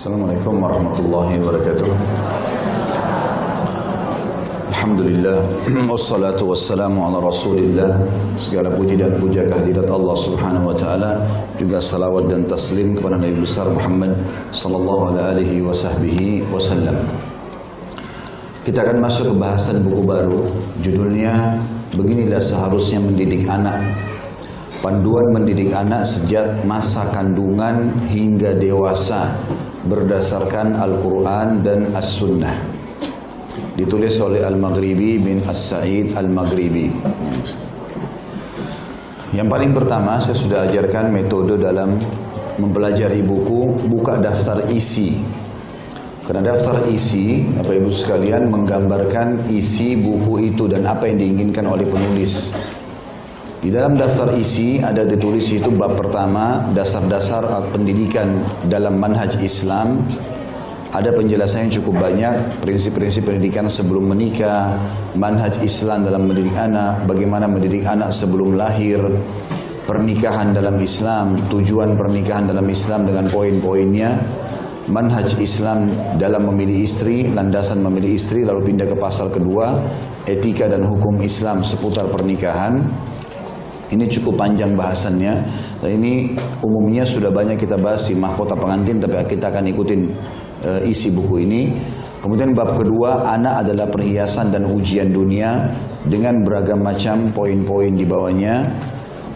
Assalamualaikum warahmatullahi wabarakatuh. Alhamdulillah Wassalatu wassalamu ala rasulillah. Segala puji dan puja kehadirat Allah subhanahu wa ta'ala Juga salawat dan taslim kepada Nabi besar Muhammad Sallallahu alaihi wa sahbihi wasallam. Kita akan masuk ke bahasan buku baru Judulnya Beginilah seharusnya mendidik anak. Panduan mendidik anak sejak masa kandungan hingga dewasa berdasarkan Al-Quran dan As-Sunnah. Ditulis oleh Al-Maghribi bin As-Sa'id Al-Maghribi. Yang paling pertama saya sudah ajarkan metode dalam mempelajari buku, buka daftar isi. Karena daftar isi, Bapak Ibu sekalian menggambarkan isi buku itu dan apa yang diinginkan oleh penulis. Di dalam daftar isi ada ditulis itu bab pertama dasar-dasar pendidikan dalam manhaj Islam. Ada penjelasan yang cukup banyak prinsip-prinsip pendidikan sebelum menikah, manhaj Islam dalam mendidik anak, bagaimana mendidik anak sebelum lahir, pernikahan dalam Islam, tujuan pernikahan dalam Islam dengan poin-poinnya, manhaj Islam dalam memilih istri, landasan memilih istri, lalu pindah ke pasal kedua, etika dan hukum Islam seputar pernikahan, ini cukup panjang bahasannya. Dan ini umumnya sudah banyak kita bahas di mahkota pengantin, tapi kita akan ikutin uh, isi buku ini. Kemudian bab kedua, anak adalah perhiasan dan ujian dunia dengan beragam macam poin-poin di bawahnya.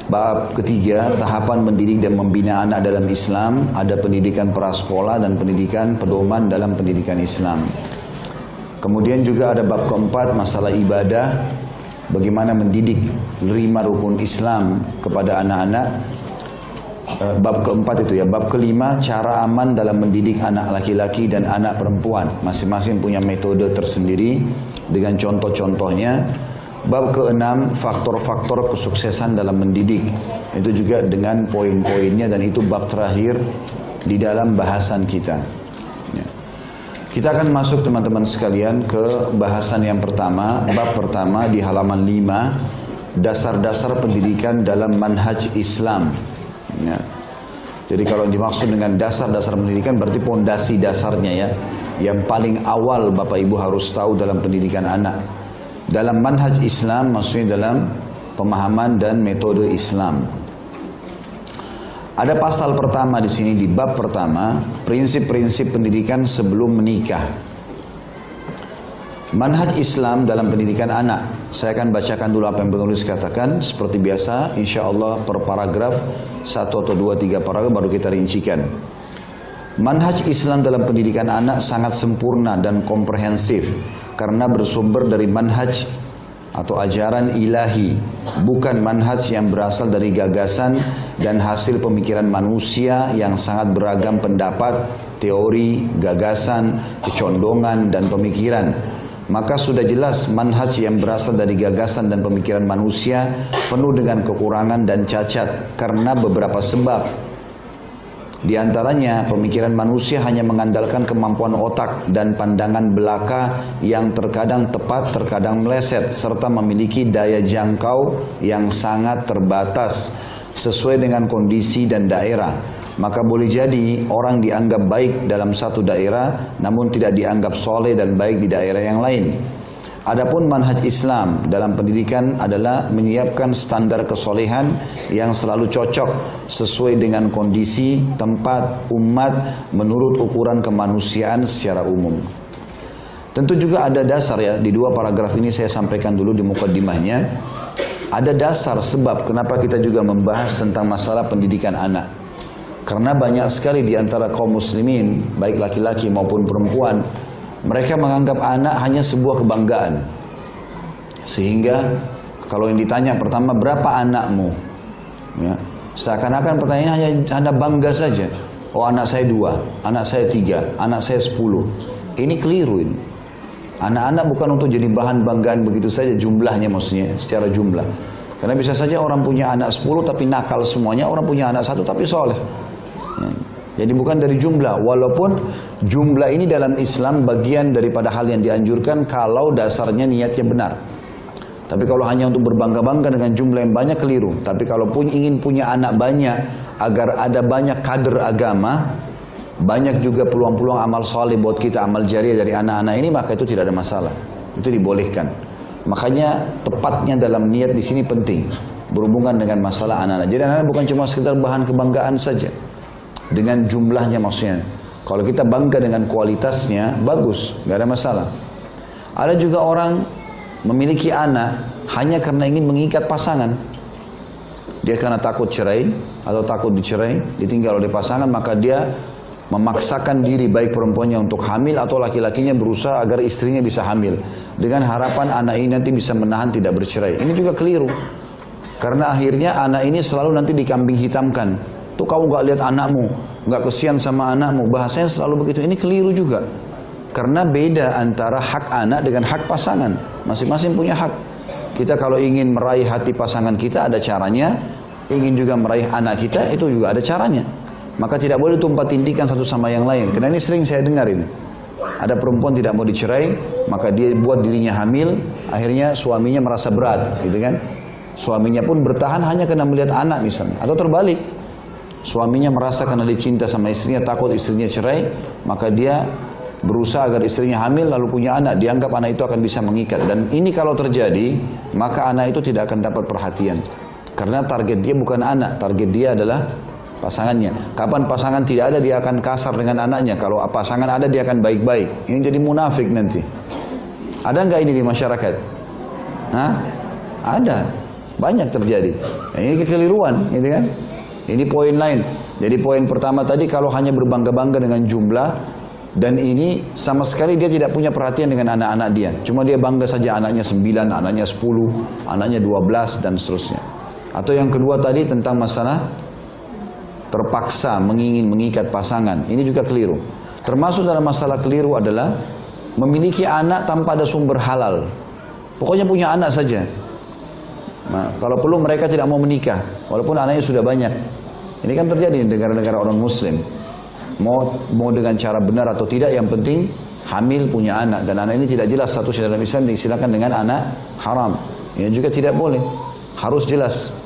Bab ketiga, tahapan mendidik dan membina anak dalam Islam. Ada pendidikan prasekolah dan pendidikan pedoman dalam pendidikan Islam. Kemudian juga ada bab keempat, masalah ibadah bagaimana mendidik lima rukun Islam kepada anak-anak. Eh, bab keempat itu ya, bab kelima cara aman dalam mendidik anak laki-laki dan anak perempuan. Masing-masing punya metode tersendiri dengan contoh-contohnya. Bab keenam faktor-faktor kesuksesan dalam mendidik. Itu juga dengan poin-poinnya dan itu bab terakhir di dalam bahasan kita. Kita akan masuk teman-teman sekalian ke bahasan yang pertama, bab pertama di halaman 5, dasar-dasar pendidikan dalam manhaj Islam. Ya. Jadi kalau dimaksud dengan dasar-dasar pendidikan berarti pondasi dasarnya ya. Yang paling awal Bapak Ibu harus tahu dalam pendidikan anak. Dalam manhaj Islam maksudnya dalam pemahaman dan metode Islam. Ada pasal pertama di sini di bab pertama, prinsip-prinsip pendidikan sebelum menikah. Manhaj Islam dalam pendidikan anak. Saya akan bacakan dulu apa yang penulis katakan. Seperti biasa, insya Allah per paragraf, satu atau dua, tiga paragraf baru kita rincikan. Manhaj Islam dalam pendidikan anak sangat sempurna dan komprehensif karena bersumber dari manhaj atau ajaran ilahi, bukan manhaj yang berasal dari gagasan dan hasil pemikiran manusia yang sangat beragam pendapat, teori, gagasan, kecondongan, dan pemikiran. Maka sudah jelas manhaj yang berasal dari gagasan dan pemikiran manusia penuh dengan kekurangan dan cacat karena beberapa sebab di antaranya pemikiran manusia hanya mengandalkan kemampuan otak dan pandangan belaka yang terkadang tepat, terkadang meleset serta memiliki daya jangkau yang sangat terbatas sesuai dengan kondisi dan daerah. Maka boleh jadi orang dianggap baik dalam satu daerah namun tidak dianggap soleh dan baik di daerah yang lain. Adapun manhaj Islam dalam pendidikan adalah menyiapkan standar kesolehan yang selalu cocok sesuai dengan kondisi, tempat, umat menurut ukuran kemanusiaan secara umum. Tentu juga ada dasar ya di dua paragraf ini saya sampaikan dulu di mukaddimahnya. Ada dasar sebab kenapa kita juga membahas tentang masalah pendidikan anak. Karena banyak sekali di antara kaum muslimin, baik laki-laki maupun perempuan, mereka menganggap anak hanya sebuah kebanggaan. Sehingga kalau yang ditanya pertama berapa anakmu? Ya, seakan-akan pertanyaan hanya anda bangga saja. Oh anak saya dua, anak saya tiga, anak saya sepuluh. Ini keliru ini. Anak-anak bukan untuk jadi bahan banggaan begitu saja jumlahnya maksudnya secara jumlah. Karena bisa saja orang punya anak sepuluh tapi nakal semuanya, orang punya anak satu tapi soleh. Ya. Jadi bukan dari jumlah, walaupun jumlah ini dalam Islam bagian daripada hal yang dianjurkan kalau dasarnya niatnya benar. Tapi kalau hanya untuk berbangga-bangga dengan jumlah yang banyak keliru. Tapi kalau pun ingin punya anak banyak agar ada banyak kader agama, banyak juga peluang-peluang amal soleh buat kita amal jariah dari anak-anak ini maka itu tidak ada masalah. Itu dibolehkan. Makanya tepatnya dalam niat di sini penting. Berhubungan dengan masalah anak-anak. Jadi anak-anak bukan cuma sekedar bahan kebanggaan saja. Dengan jumlahnya maksudnya. Kalau kita bangga dengan kualitasnya bagus. Nggak ada masalah. Ada juga orang memiliki anak hanya karena ingin mengikat pasangan. Dia karena takut cerai atau takut dicerai ditinggal oleh pasangan maka dia memaksakan diri baik perempuannya untuk hamil atau laki-lakinya berusaha agar istrinya bisa hamil dengan harapan anak ini nanti bisa menahan tidak bercerai. Ini juga keliru. Karena akhirnya anak ini selalu nanti dikambing hitamkan. Tuh kamu gak lihat anakmu, gak kesian sama anakmu. Bahasanya selalu begitu. Ini keliru juga. Karena beda antara hak anak dengan hak pasangan. Masing-masing punya hak. Kita kalau ingin meraih hati pasangan kita ada caranya. Ingin juga meraih anak kita itu juga ada caranya. Maka tidak boleh tumpah tindikan satu sama yang lain. Karena ini sering saya dengar ini. Ada perempuan tidak mau dicerai, maka dia buat dirinya hamil, akhirnya suaminya merasa berat, gitu kan? Suaminya pun bertahan hanya karena melihat anak misalnya, atau terbalik. Suaminya merasa karena dicinta sama istrinya, takut istrinya cerai, maka dia berusaha agar istrinya hamil lalu punya anak, dianggap anak itu akan bisa mengikat. Dan ini kalau terjadi, maka anak itu tidak akan dapat perhatian. Karena target dia bukan anak, target dia adalah pasangannya. Kapan pasangan tidak ada dia akan kasar dengan anaknya. Kalau pasangan ada dia akan baik-baik. Ini jadi munafik nanti. Ada nggak ini di masyarakat? Hah? Ada. Banyak terjadi. Ini kekeliruan, gitu kan? Ini poin lain. Jadi poin pertama tadi kalau hanya berbangga-bangga dengan jumlah dan ini sama sekali dia tidak punya perhatian dengan anak-anak dia. Cuma dia bangga saja anaknya 9, anaknya 10, anaknya 12 dan seterusnya. Atau yang kedua tadi tentang masalah terpaksa mengingin mengikat pasangan. Ini juga keliru. Termasuk dalam masalah keliru adalah memiliki anak tanpa ada sumber halal. Pokoknya punya anak saja. Nah, kalau perlu mereka tidak mau menikah, walaupun anaknya sudah banyak. Ini kan terjadi di negara-negara orang Muslim. Mau mau dengan cara benar atau tidak, yang penting hamil punya anak dan anak ini tidak jelas satu dalam Islam disilakan dengan anak haram. Ini juga tidak boleh. Harus jelas.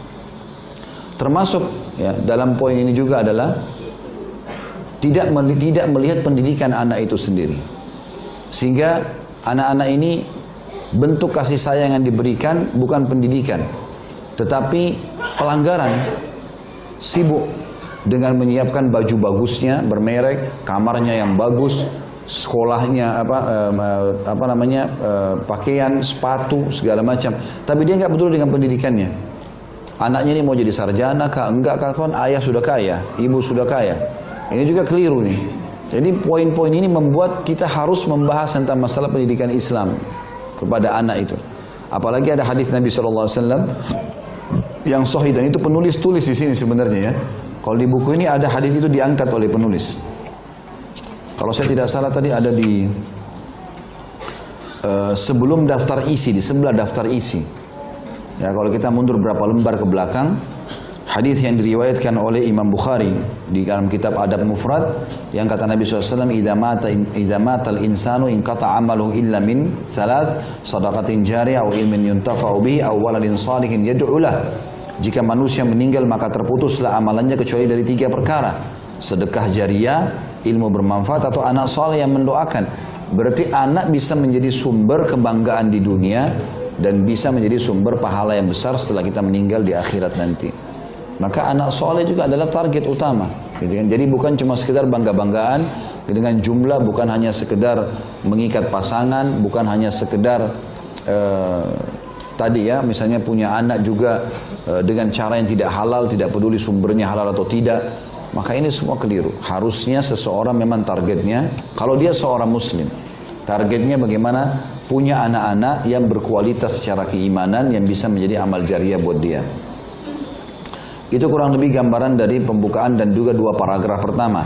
Termasuk ya, dalam poin ini juga adalah tidak tidak melihat pendidikan anak itu sendiri. Sehingga anak-anak ini bentuk kasih sayang yang diberikan bukan pendidikan, tetapi pelanggaran. Sibuk dengan menyiapkan baju bagusnya, bermerek, kamarnya yang bagus, sekolahnya apa eh, apa namanya eh, pakaian, sepatu segala macam. Tapi dia nggak peduli dengan pendidikannya. Anaknya ini mau jadi sarjana kah? Enggak kah kan ayah sudah kaya, ibu sudah kaya. Ini juga keliru nih. Jadi poin-poin ini membuat kita harus membahas tentang masalah pendidikan Islam kepada anak itu. Apalagi ada hadis Nabi SAW yang sahih dan itu penulis tulis di sini sebenarnya ya. Kalau di buku ini ada hadis itu diangkat oleh penulis. Kalau saya tidak salah tadi ada di uh, sebelum daftar isi di sebelah daftar isi. Ya, kalau kita mundur berapa lembar ke belakang, hadis yang diriwayatkan oleh Imam Bukhari di dalam kitab Adab Mufrad yang kata Nabi SAW idza mata idza mata al-insanu in qata amalu illa min thalath sadaqatin jariyah aw ilmin yuntafa'u bihi aw waladin salihin yad'u lah. Jika manusia meninggal maka terputuslah amalannya kecuali dari tiga perkara. Sedekah jariah ilmu bermanfaat atau anak soleh yang mendoakan. Berarti anak bisa menjadi sumber kebanggaan di dunia dan bisa menjadi sumber pahala yang besar setelah kita meninggal di akhirat nanti. Maka anak soleh juga adalah target utama. Gitu kan? Jadi bukan cuma sekedar bangga-banggaan dengan jumlah, bukan hanya sekedar mengikat pasangan, bukan hanya sekedar uh, tadi ya, misalnya punya anak juga uh, dengan cara yang tidak halal, tidak peduli sumbernya halal atau tidak. Maka ini semua keliru. Harusnya seseorang memang targetnya, kalau dia seorang muslim, targetnya bagaimana punya anak-anak yang berkualitas secara keimanan yang bisa menjadi amal jariah buat dia. Itu kurang lebih gambaran dari pembukaan dan juga dua paragraf pertama.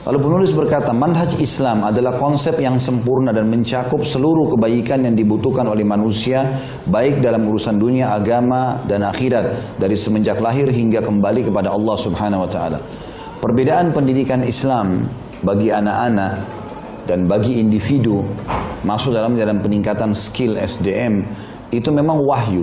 Lalu penulis berkata, manhaj Islam adalah konsep yang sempurna dan mencakup seluruh kebaikan yang dibutuhkan oleh manusia, baik dalam urusan dunia, agama, dan akhirat, dari semenjak lahir hingga kembali kepada Allah Subhanahu wa Ta'ala. Perbedaan pendidikan Islam bagi anak-anak dan bagi individu masuk dalam dalam peningkatan skill SDM itu memang wahyu.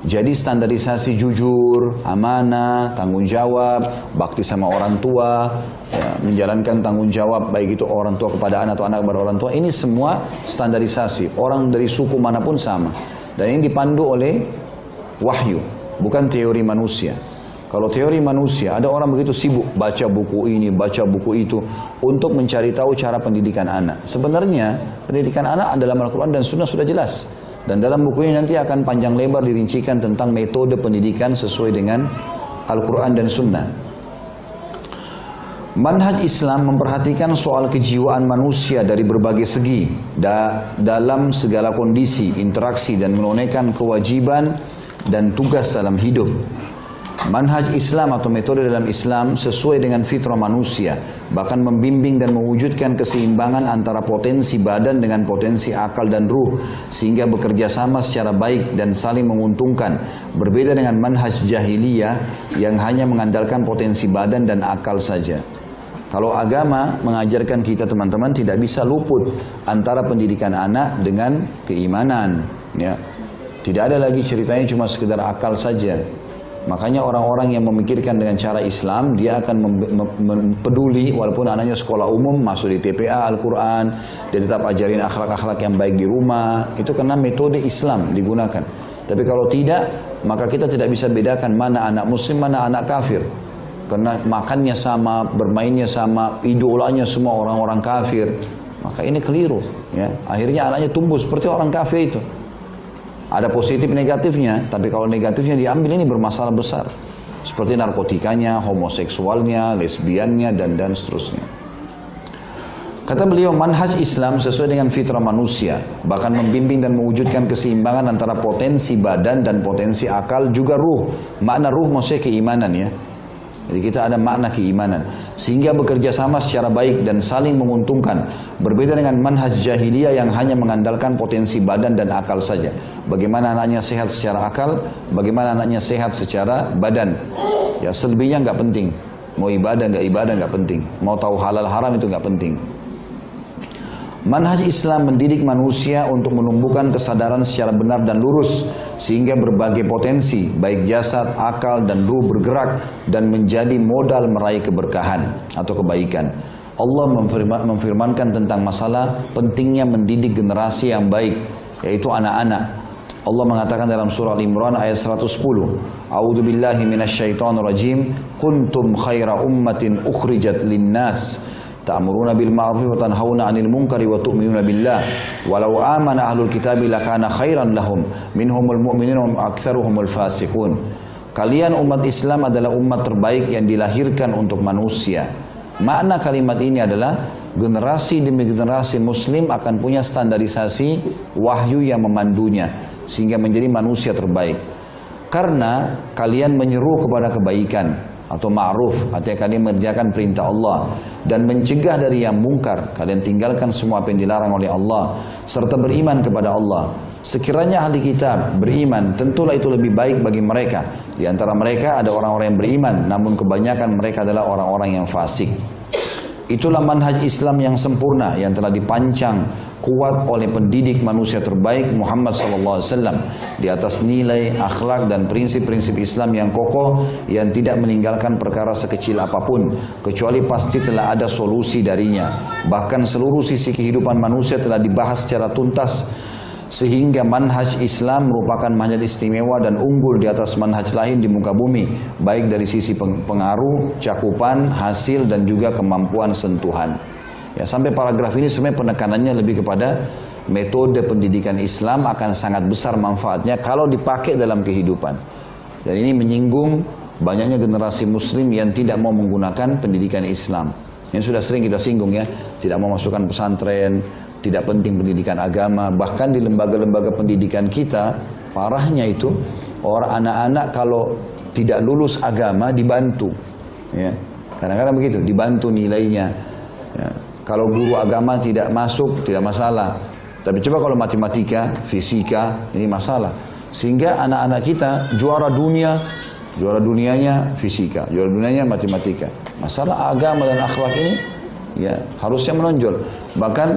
Jadi standarisasi jujur, amanah, tanggung jawab, bakti sama orang tua, ya, menjalankan tanggung jawab baik itu orang tua kepada anak atau anak kepada orang tua, ini semua standarisasi. Orang dari suku mana pun sama. Dan ini dipandu oleh wahyu, bukan teori manusia. Kalau teori manusia, ada orang begitu sibuk baca buku ini, baca buku itu untuk mencari tahu cara pendidikan anak. Sebenarnya pendidikan anak adalah Al-Quran dan Sunnah sudah jelas. Dan dalam buku ini nanti akan panjang lebar dirincikan tentang metode pendidikan sesuai dengan Al-Quran dan Sunnah. Manhaj Islam memperhatikan soal kejiwaan manusia dari berbagai segi da dalam segala kondisi, interaksi dan menunaikan kewajiban dan tugas dalam hidup. Manhaj Islam atau metode dalam Islam sesuai dengan fitrah manusia, bahkan membimbing dan mewujudkan keseimbangan antara potensi badan dengan potensi akal dan ruh, sehingga bekerja sama secara baik dan saling menguntungkan. Berbeda dengan manhaj jahiliyah yang hanya mengandalkan potensi badan dan akal saja. Kalau agama mengajarkan kita teman-teman tidak bisa luput antara pendidikan anak dengan keimanan, ya. Tidak ada lagi ceritanya cuma sekedar akal saja. Makanya orang-orang yang memikirkan dengan cara Islam, dia akan peduli walaupun anaknya sekolah umum, masuk di TPA Al-Quran, dia tetap ajarin akhlak-akhlak yang baik di rumah. Itu karena metode Islam digunakan. Tapi kalau tidak, maka kita tidak bisa bedakan mana anak muslim, mana anak kafir. Karena makannya sama, bermainnya sama, idolanya semua orang-orang kafir. Maka ini keliru. Ya. Akhirnya anaknya tumbuh seperti orang kafir itu. Ada positif negatifnya, tapi kalau negatifnya diambil ini bermasalah besar. Seperti narkotikanya, homoseksualnya, lesbiannya, dan dan seterusnya. Kata beliau, manhaj Islam sesuai dengan fitrah manusia, bahkan membimbing dan mewujudkan keseimbangan antara potensi badan dan potensi akal juga ruh. Makna ruh maksudnya keimanan ya. Jadi kita ada makna keimanan. Sehingga bekerja sama secara baik dan saling menguntungkan. Berbeda dengan manhaj jahiliyah yang hanya mengandalkan potensi badan dan akal saja. Bagaimana anaknya sehat secara akal, bagaimana anaknya sehat secara badan. Ya selebihnya nggak penting. Mau ibadah nggak ibadah nggak penting. Mau tahu halal haram itu nggak penting. Manhaj Islam mendidik manusia untuk menumbuhkan kesadaran secara benar dan lurus sehingga berbagai potensi baik jasad, akal dan ruh bergerak dan menjadi modal meraih keberkahan atau kebaikan. Allah memfirmankan tentang masalah pentingnya mendidik generasi yang baik yaitu anak-anak. Allah mengatakan dalam surah Al-Imran ayat 110, A'udzu billahi minasyaitonir rajim, kuntum khaira ummatin ukhrijat lin-nas. Ta'muruna bil ma'ruf wa tanhauna 'anil munkari wa tu'minuna billah. Walau amana ahlul kitabi lakana khairan lahum. Minhumul mu'minuna wa aktsaruhumul fasiqun. Kalian umat Islam adalah umat terbaik yang dilahirkan untuk manusia. Makna kalimat ini adalah generasi demi generasi muslim akan punya standarisasi wahyu yang memandunya sehingga menjadi manusia terbaik. Karena kalian menyeru kepada kebaikan atau ma'ruf artinya kalian mengerjakan perintah Allah dan mencegah dari yang mungkar kalian tinggalkan semua apa yang dilarang oleh Allah serta beriman kepada Allah. Sekiranya ahli kitab beriman tentulah itu lebih baik bagi mereka. Di antara mereka ada orang-orang yang beriman namun kebanyakan mereka adalah orang-orang yang fasik. Itulah manhaj Islam yang sempurna yang telah dipancang kuat oleh pendidik manusia terbaik Muhammad SAW di atas nilai, akhlak dan prinsip-prinsip Islam yang kokoh yang tidak meninggalkan perkara sekecil apa pun kecuali pasti telah ada solusi darinya. Bahkan seluruh sisi kehidupan manusia telah dibahas secara tuntas sehingga manhaj Islam merupakan manhaj istimewa dan unggul di atas manhaj lain di muka bumi baik dari sisi pengaruh, cakupan, hasil dan juga kemampuan sentuhan. Ya, sampai paragraf ini sebenarnya penekanannya lebih kepada metode pendidikan Islam akan sangat besar manfaatnya kalau dipakai dalam kehidupan. Dan ini menyinggung banyaknya generasi muslim yang tidak mau menggunakan pendidikan Islam. Yang sudah sering kita singgung ya, tidak mau masukkan pesantren, tidak penting pendidikan agama, bahkan di lembaga-lembaga pendidikan kita, parahnya itu orang anak-anak kalau tidak lulus agama dibantu. Ya. Kadang-kadang begitu, dibantu nilainya. Ya. Kalau guru agama tidak masuk, tidak masalah. Tapi coba kalau matematika, fisika, ini masalah. Sehingga anak-anak kita juara dunia, juara dunianya fisika, juara dunianya matematika. Masalah agama dan akhlak ini ya harusnya menonjol. Bahkan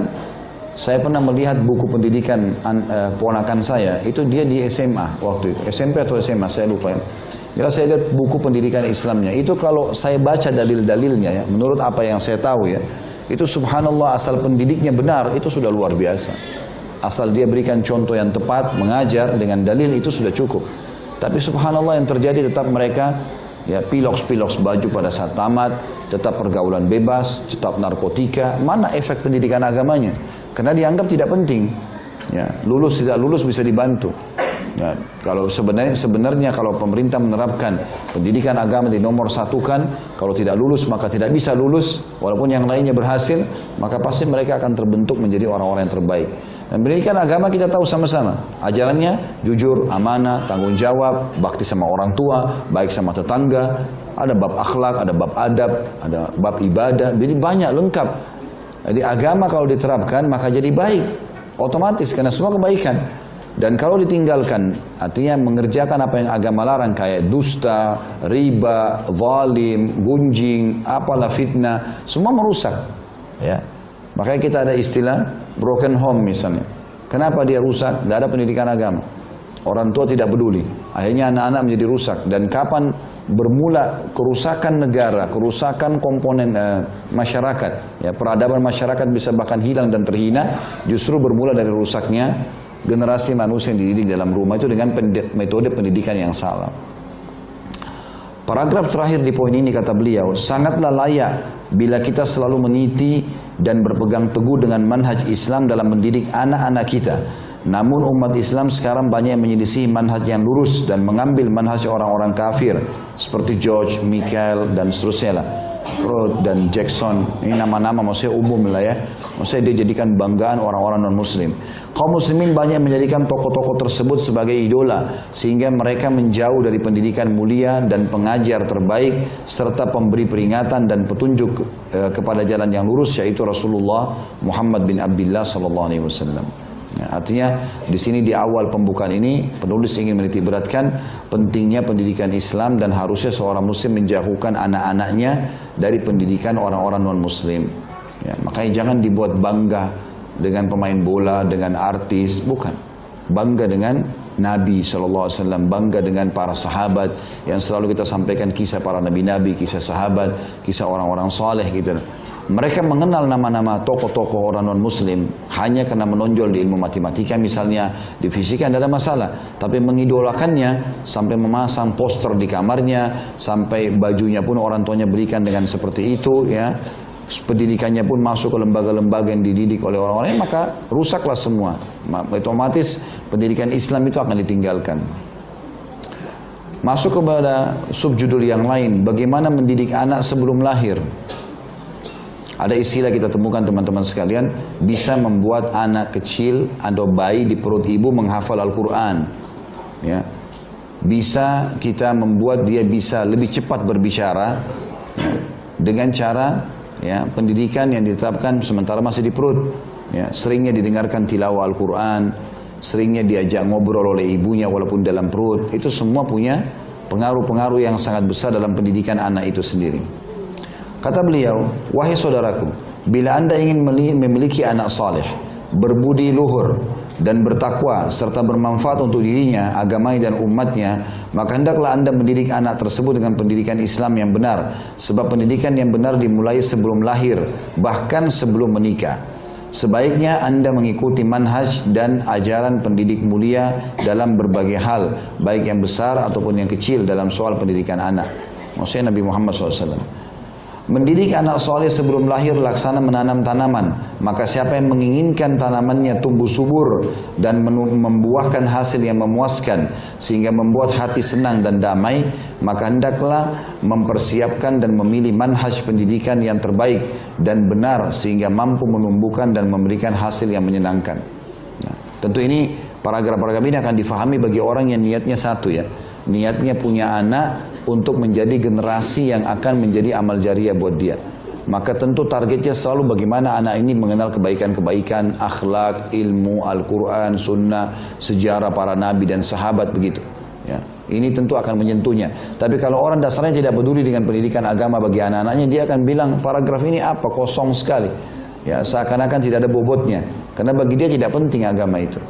Saya pernah melihat buku pendidikan uh, ponakan saya, itu dia di SMA waktu itu. SMP atau SMA, saya lupa ya. Jelas saya lihat buku pendidikan Islamnya. Itu kalau saya baca dalil-dalilnya ya, menurut apa yang saya tahu ya, itu subhanallah asal pendidiknya benar, itu sudah luar biasa. Asal dia berikan contoh yang tepat, mengajar dengan dalil itu sudah cukup. Tapi subhanallah yang terjadi tetap mereka ya piloks-piloks baju pada saat tamat, tetap pergaulan bebas, tetap narkotika. Mana efek pendidikan agamanya? Karena dianggap tidak penting. Ya, lulus tidak lulus bisa dibantu. Ya, kalau sebenarnya sebenarnya kalau pemerintah menerapkan pendidikan agama di nomor satu kan, kalau tidak lulus maka tidak bisa lulus, walaupun yang lainnya berhasil, maka pasti mereka akan terbentuk menjadi orang-orang yang terbaik. Dan pendidikan agama kita tahu sama-sama, ajarannya jujur, amanah, tanggung jawab, bakti sama orang tua, baik sama tetangga, ada bab akhlak, ada bab adab, ada bab ibadah, jadi banyak lengkap. Jadi agama kalau diterapkan maka jadi baik. Otomatis karena semua kebaikan. Dan kalau ditinggalkan, artinya mengerjakan apa yang agama larang kayak dusta, riba, zalim, gunjing, apalah fitnah, semua merusak. Ya. Makanya kita ada istilah broken home misalnya. Kenapa dia rusak? Tidak ada pendidikan agama. Orang tua tidak peduli. Akhirnya anak-anak menjadi rusak. Dan kapan bermula kerusakan negara, kerusakan komponen uh, masyarakat, ya peradaban masyarakat bisa bahkan hilang dan terhina, justru bermula dari rusaknya generasi manusia yang dididik dalam rumah itu dengan metode pendidikan yang salah. Paragraf terakhir di poin ini kata beliau, sangatlah layak bila kita selalu meniti dan berpegang teguh dengan manhaj Islam dalam mendidik anak-anak kita namun umat Islam sekarang banyak yang menyelisih manhaj yang lurus dan mengambil manhaj orang-orang kafir seperti George, Michael dan seterusnya. Freud dan Jackson ini nama-nama maksudnya umum lah ya. Maksudnya dia jadikan banggaan orang-orang non muslim. Kaum muslimin banyak menjadikan tokoh-tokoh tersebut sebagai idola sehingga mereka menjauh dari pendidikan mulia dan pengajar terbaik serta pemberi peringatan dan petunjuk eh, kepada jalan yang lurus yaitu Rasulullah Muhammad bin Abdullah sallallahu alaihi wasallam. Ya, artinya di sini di awal pembukaan ini penulis ingin menitik beratkan pentingnya pendidikan Islam dan harusnya seorang muslim menjauhkan anak-anaknya dari pendidikan orang-orang non muslim. Ya, makanya jangan dibuat bangga dengan pemain bola, dengan artis, bukan. Bangga dengan Nabi SAW, bangga dengan para sahabat yang selalu kita sampaikan kisah para nabi-nabi, kisah sahabat, kisah orang-orang soleh gitu. Mereka mengenal nama-nama tokoh-tokoh orang non-muslim hanya karena menonjol di ilmu matematika misalnya, di fisika tidak ada masalah. Tapi mengidolakannya sampai memasang poster di kamarnya, sampai bajunya pun orang tuanya berikan dengan seperti itu ya. Pendidikannya pun masuk ke lembaga-lembaga yang dididik oleh orang-orang, maka rusaklah semua. Otomatis pendidikan Islam itu akan ditinggalkan. Masuk kepada subjudul yang lain, bagaimana mendidik anak sebelum lahir. Ada istilah kita temukan teman-teman sekalian, bisa membuat anak kecil atau bayi di perut ibu menghafal Al-Quran. Ya. Bisa kita membuat dia bisa lebih cepat berbicara ya, dengan cara ya, pendidikan yang ditetapkan sementara masih di perut. Ya, seringnya didengarkan tilawah Al-Quran, seringnya diajak ngobrol oleh ibunya walaupun dalam perut. Itu semua punya pengaruh-pengaruh yang sangat besar dalam pendidikan anak itu sendiri. Kata beliau, wahai saudaraku, bila anda ingin memiliki anak saleh, berbudi luhur dan bertakwa serta bermanfaat untuk dirinya, agamanya dan umatnya, maka hendaklah anda mendidik anak tersebut dengan pendidikan Islam yang benar. Sebab pendidikan yang benar dimulai sebelum lahir, bahkan sebelum menikah. Sebaiknya anda mengikuti manhaj dan ajaran pendidik mulia dalam berbagai hal, baik yang besar ataupun yang kecil dalam soal pendidikan anak. Maksudnya Nabi Muhammad SAW. Mendidik anak soleh sebelum lahir laksana menanam tanaman. Maka siapa yang menginginkan tanamannya tumbuh subur dan membuahkan hasil yang memuaskan sehingga membuat hati senang dan damai, maka hendaklah mempersiapkan dan memilih manhaj pendidikan yang terbaik dan benar sehingga mampu menumbuhkan dan memberikan hasil yang menyenangkan. Nah, tentu ini paragraf-paragraf ini akan difahami bagi orang yang niatnya satu ya. Niatnya punya anak untuk menjadi generasi yang akan menjadi amal jariah buat dia. Maka tentu targetnya selalu bagaimana anak ini mengenal kebaikan-kebaikan, akhlak, ilmu, Al-Quran, sunnah, sejarah para nabi dan sahabat begitu. Ya. Ini tentu akan menyentuhnya. Tapi kalau orang dasarnya tidak peduli dengan pendidikan agama bagi anak-anaknya, dia akan bilang paragraf ini apa kosong sekali. Ya, seakan-akan tidak ada bobotnya. Karena bagi dia tidak penting agama itu.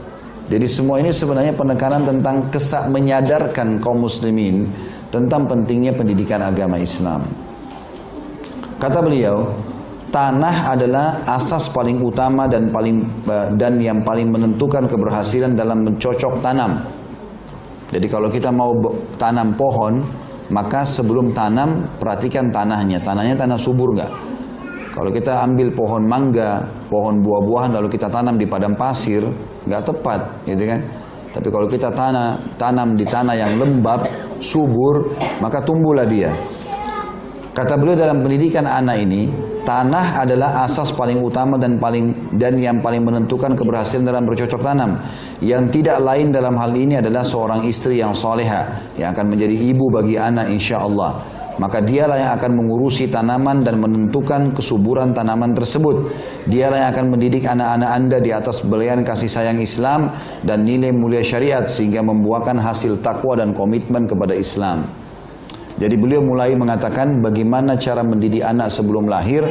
Jadi semua ini sebenarnya penekanan tentang kesak menyadarkan kaum muslimin tentang pentingnya pendidikan agama Islam. Kata beliau, tanah adalah asas paling utama dan paling eh, dan yang paling menentukan keberhasilan dalam mencocok tanam. Jadi kalau kita mau tanam pohon, maka sebelum tanam perhatikan tanahnya. Tanahnya tanah subur nggak? Kalau kita ambil pohon mangga, pohon buah-buahan lalu kita tanam di padang pasir, nggak tepat, gitu kan? Tapi kalau kita tanah, tanam di tanah yang lembab, subur, maka tumbuhlah dia. Kata beliau dalam pendidikan anak ini, tanah adalah asas paling utama dan paling dan yang paling menentukan keberhasilan dalam bercocok tanam. Yang tidak lain dalam hal ini adalah seorang istri yang soleha yang akan menjadi ibu bagi anak insya Allah maka dialah yang akan mengurusi tanaman dan menentukan kesuburan tanaman tersebut. Dialah yang akan mendidik anak-anak Anda di atas belian kasih sayang Islam dan nilai mulia syariat sehingga membuahkan hasil takwa dan komitmen kepada Islam. Jadi beliau mulai mengatakan bagaimana cara mendidik anak sebelum lahir,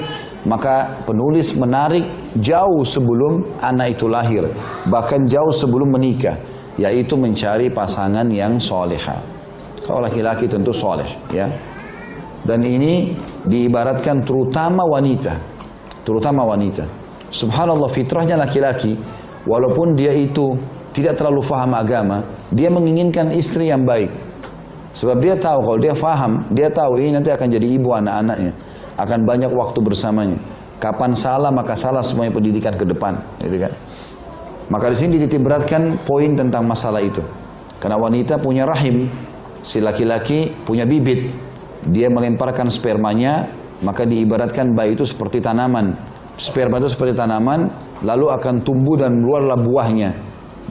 maka penulis menarik jauh sebelum anak itu lahir, bahkan jauh sebelum menikah, yaitu mencari pasangan yang soleha. Kalau laki-laki tentu soleh, ya. Dan ini diibaratkan terutama wanita. Terutama wanita. Subhanallah fitrahnya laki-laki. Walaupun dia itu tidak terlalu faham agama. Dia menginginkan istri yang baik. Sebab dia tahu kalau dia faham. Dia tahu ini nanti akan jadi ibu anak-anaknya. Akan banyak waktu bersamanya. Kapan salah maka salah semuanya pendidikan ke depan. Gitu kan? Maka di sini dititik beratkan poin tentang masalah itu. Karena wanita punya rahim. Si laki-laki punya bibit dia melemparkan spermanya, maka diibaratkan bayi itu seperti tanaman. Sperma itu seperti tanaman, lalu akan tumbuh dan keluarlah buahnya.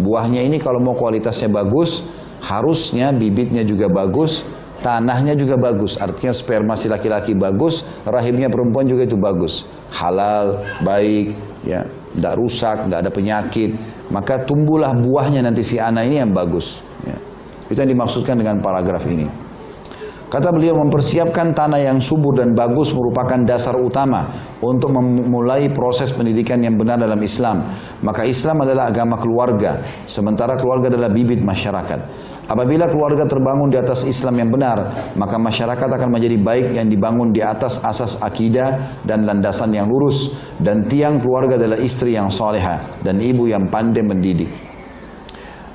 Buahnya ini kalau mau kualitasnya bagus, harusnya bibitnya juga bagus, tanahnya juga bagus. Artinya sperma si laki-laki bagus, rahimnya perempuan juga itu bagus. Halal, baik, ya, tidak rusak, tidak ada penyakit. Maka tumbuhlah buahnya nanti si anak ini yang bagus. Ya. Itu yang dimaksudkan dengan paragraf ini. Kata beliau mempersiapkan tanah yang subur dan bagus merupakan dasar utama untuk memulai proses pendidikan yang benar dalam Islam. Maka Islam adalah agama keluarga, sementara keluarga adalah bibit masyarakat. Apabila keluarga terbangun di atas Islam yang benar, maka masyarakat akan menjadi baik yang dibangun di atas asas akidah dan landasan yang lurus. Dan tiang keluarga adalah istri yang soleha dan ibu yang pandai mendidik.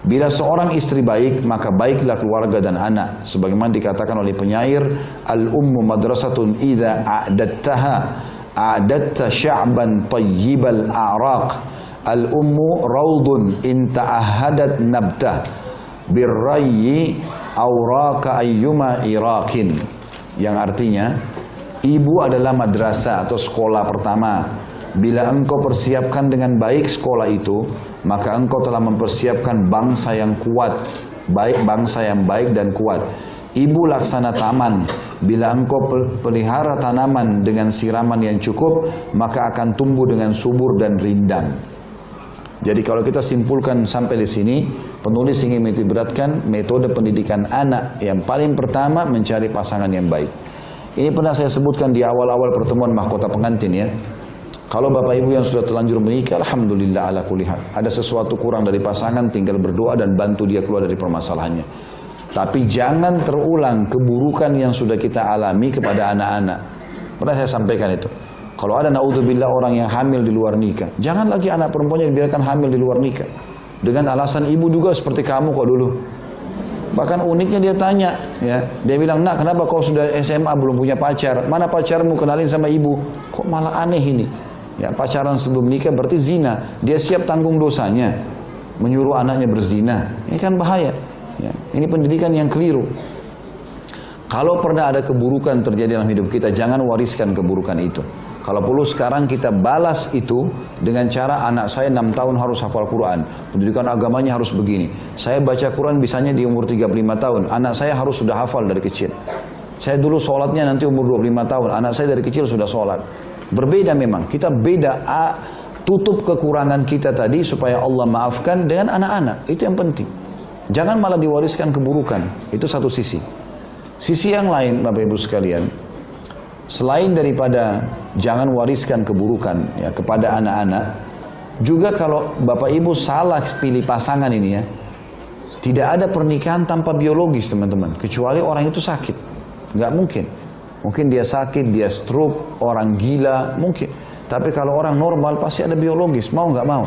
Bila seorang istri baik, maka baiklah keluarga dan anak. Sebagaimana dikatakan oleh penyair, Al-ummu madrasatun idha a'dattaha, a'datta sya'ban tayyibal a'raq. Al-ummu raudun in ta'ahadat nabtah. Birrayyi awraka ayyuma irakin. Yang artinya, ibu adalah madrasah atau sekolah pertama. Bila engkau persiapkan dengan baik sekolah itu, maka engkau telah mempersiapkan bangsa yang kuat, baik bangsa yang baik dan kuat. Ibu laksana taman, bila engkau pelihara tanaman dengan siraman yang cukup, maka akan tumbuh dengan subur dan rindang. Jadi kalau kita simpulkan sampai di sini, penulis ingin menitikberatkan metode pendidikan anak yang paling pertama mencari pasangan yang baik. Ini pernah saya sebutkan di awal-awal pertemuan mahkota pengantin ya. Kalau bapak ibu yang sudah terlanjur menikah, Alhamdulillah ala kulihat. Ada sesuatu kurang dari pasangan, tinggal berdoa dan bantu dia keluar dari permasalahannya. Tapi jangan terulang keburukan yang sudah kita alami kepada anak-anak. Pernah saya sampaikan itu. Kalau ada naudzubillah orang yang hamil di luar nikah, jangan lagi anak perempuannya dibiarkan hamil di luar nikah. Dengan alasan ibu juga seperti kamu kok dulu. Bahkan uniknya dia tanya, ya, dia bilang, nak kenapa kau sudah SMA belum punya pacar? Mana pacarmu kenalin sama ibu? Kok malah aneh ini? Ya, pacaran sebelum nikah berarti zina. Dia siap tanggung dosanya. Menyuruh anaknya berzina. Ini kan bahaya. Ya, ini pendidikan yang keliru. Kalau pernah ada keburukan terjadi dalam hidup kita, jangan wariskan keburukan itu. Kalau perlu sekarang kita balas itu dengan cara anak saya 6 tahun harus hafal Quran. Pendidikan agamanya harus begini. Saya baca Quran bisanya di umur 35 tahun. Anak saya harus sudah hafal dari kecil. Saya dulu sholatnya nanti umur 25 tahun. Anak saya dari kecil sudah sholat. Berbeda memang. Kita beda A, tutup kekurangan kita tadi supaya Allah maafkan dengan anak-anak. Itu yang penting. Jangan malah diwariskan keburukan. Itu satu sisi. Sisi yang lain Bapak Ibu sekalian, selain daripada jangan wariskan keburukan ya kepada anak-anak, Juga kalau Bapak Ibu salah pilih pasangan ini ya, tidak ada pernikahan tanpa biologis teman-teman, kecuali orang itu sakit. Nggak mungkin. Mungkin dia sakit, dia stroke, orang gila, mungkin. Tapi kalau orang normal pasti ada biologis, mau nggak mau.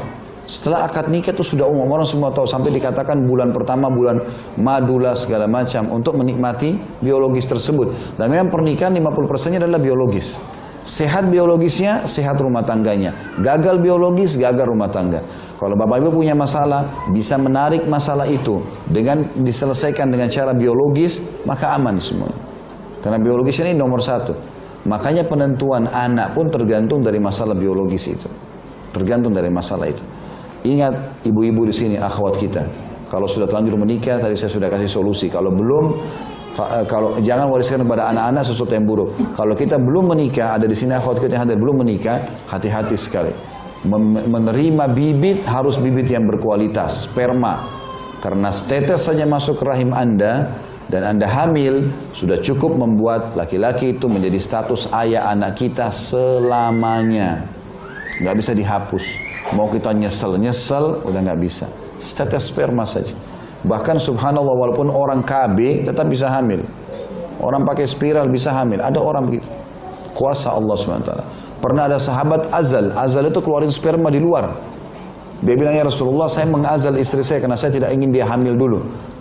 Setelah akad nikah itu sudah umum, orang semua tahu. Sampai dikatakan bulan pertama, bulan madula segala macam. Untuk menikmati biologis tersebut. Dan memang pernikahan 50%-nya adalah biologis. Sehat biologisnya, sehat rumah tangganya. Gagal biologis, gagal rumah tangga. Kalau Bapak Ibu punya masalah, bisa menarik masalah itu dengan diselesaikan dengan cara biologis, maka aman semua. Karena biologis ini nomor satu. Makanya penentuan anak pun tergantung dari masalah biologis itu. Tergantung dari masalah itu. Ingat ibu-ibu di sini, akhwat kita. Kalau sudah terlanjur menikah, tadi saya sudah kasih solusi. Kalau belum, eh, kalau jangan wariskan kepada anak-anak sesuatu yang buruk. Kalau kita belum menikah, ada di sini akhwat kita yang hadir belum menikah, hati-hati sekali. Menerima bibit harus bibit yang berkualitas, sperma. Karena tetes saja masuk rahim Anda dan Anda hamil, sudah cukup membuat laki-laki itu menjadi status ayah anak kita selamanya. Nggak bisa dihapus. Mau kita nyesel, nyesel udah nggak bisa. Setetes sperma saja. Bahkan subhanallah walaupun orang KB tetap bisa hamil. Orang pakai spiral bisa hamil. Ada orang begitu. Kuasa Allah SWT. Pernah ada sahabat azal. Azal itu keluarin sperma di luar. Dia bilang ya Rasulullah saya mengazal istri saya karena saya tidak ingin dia hamil dulu.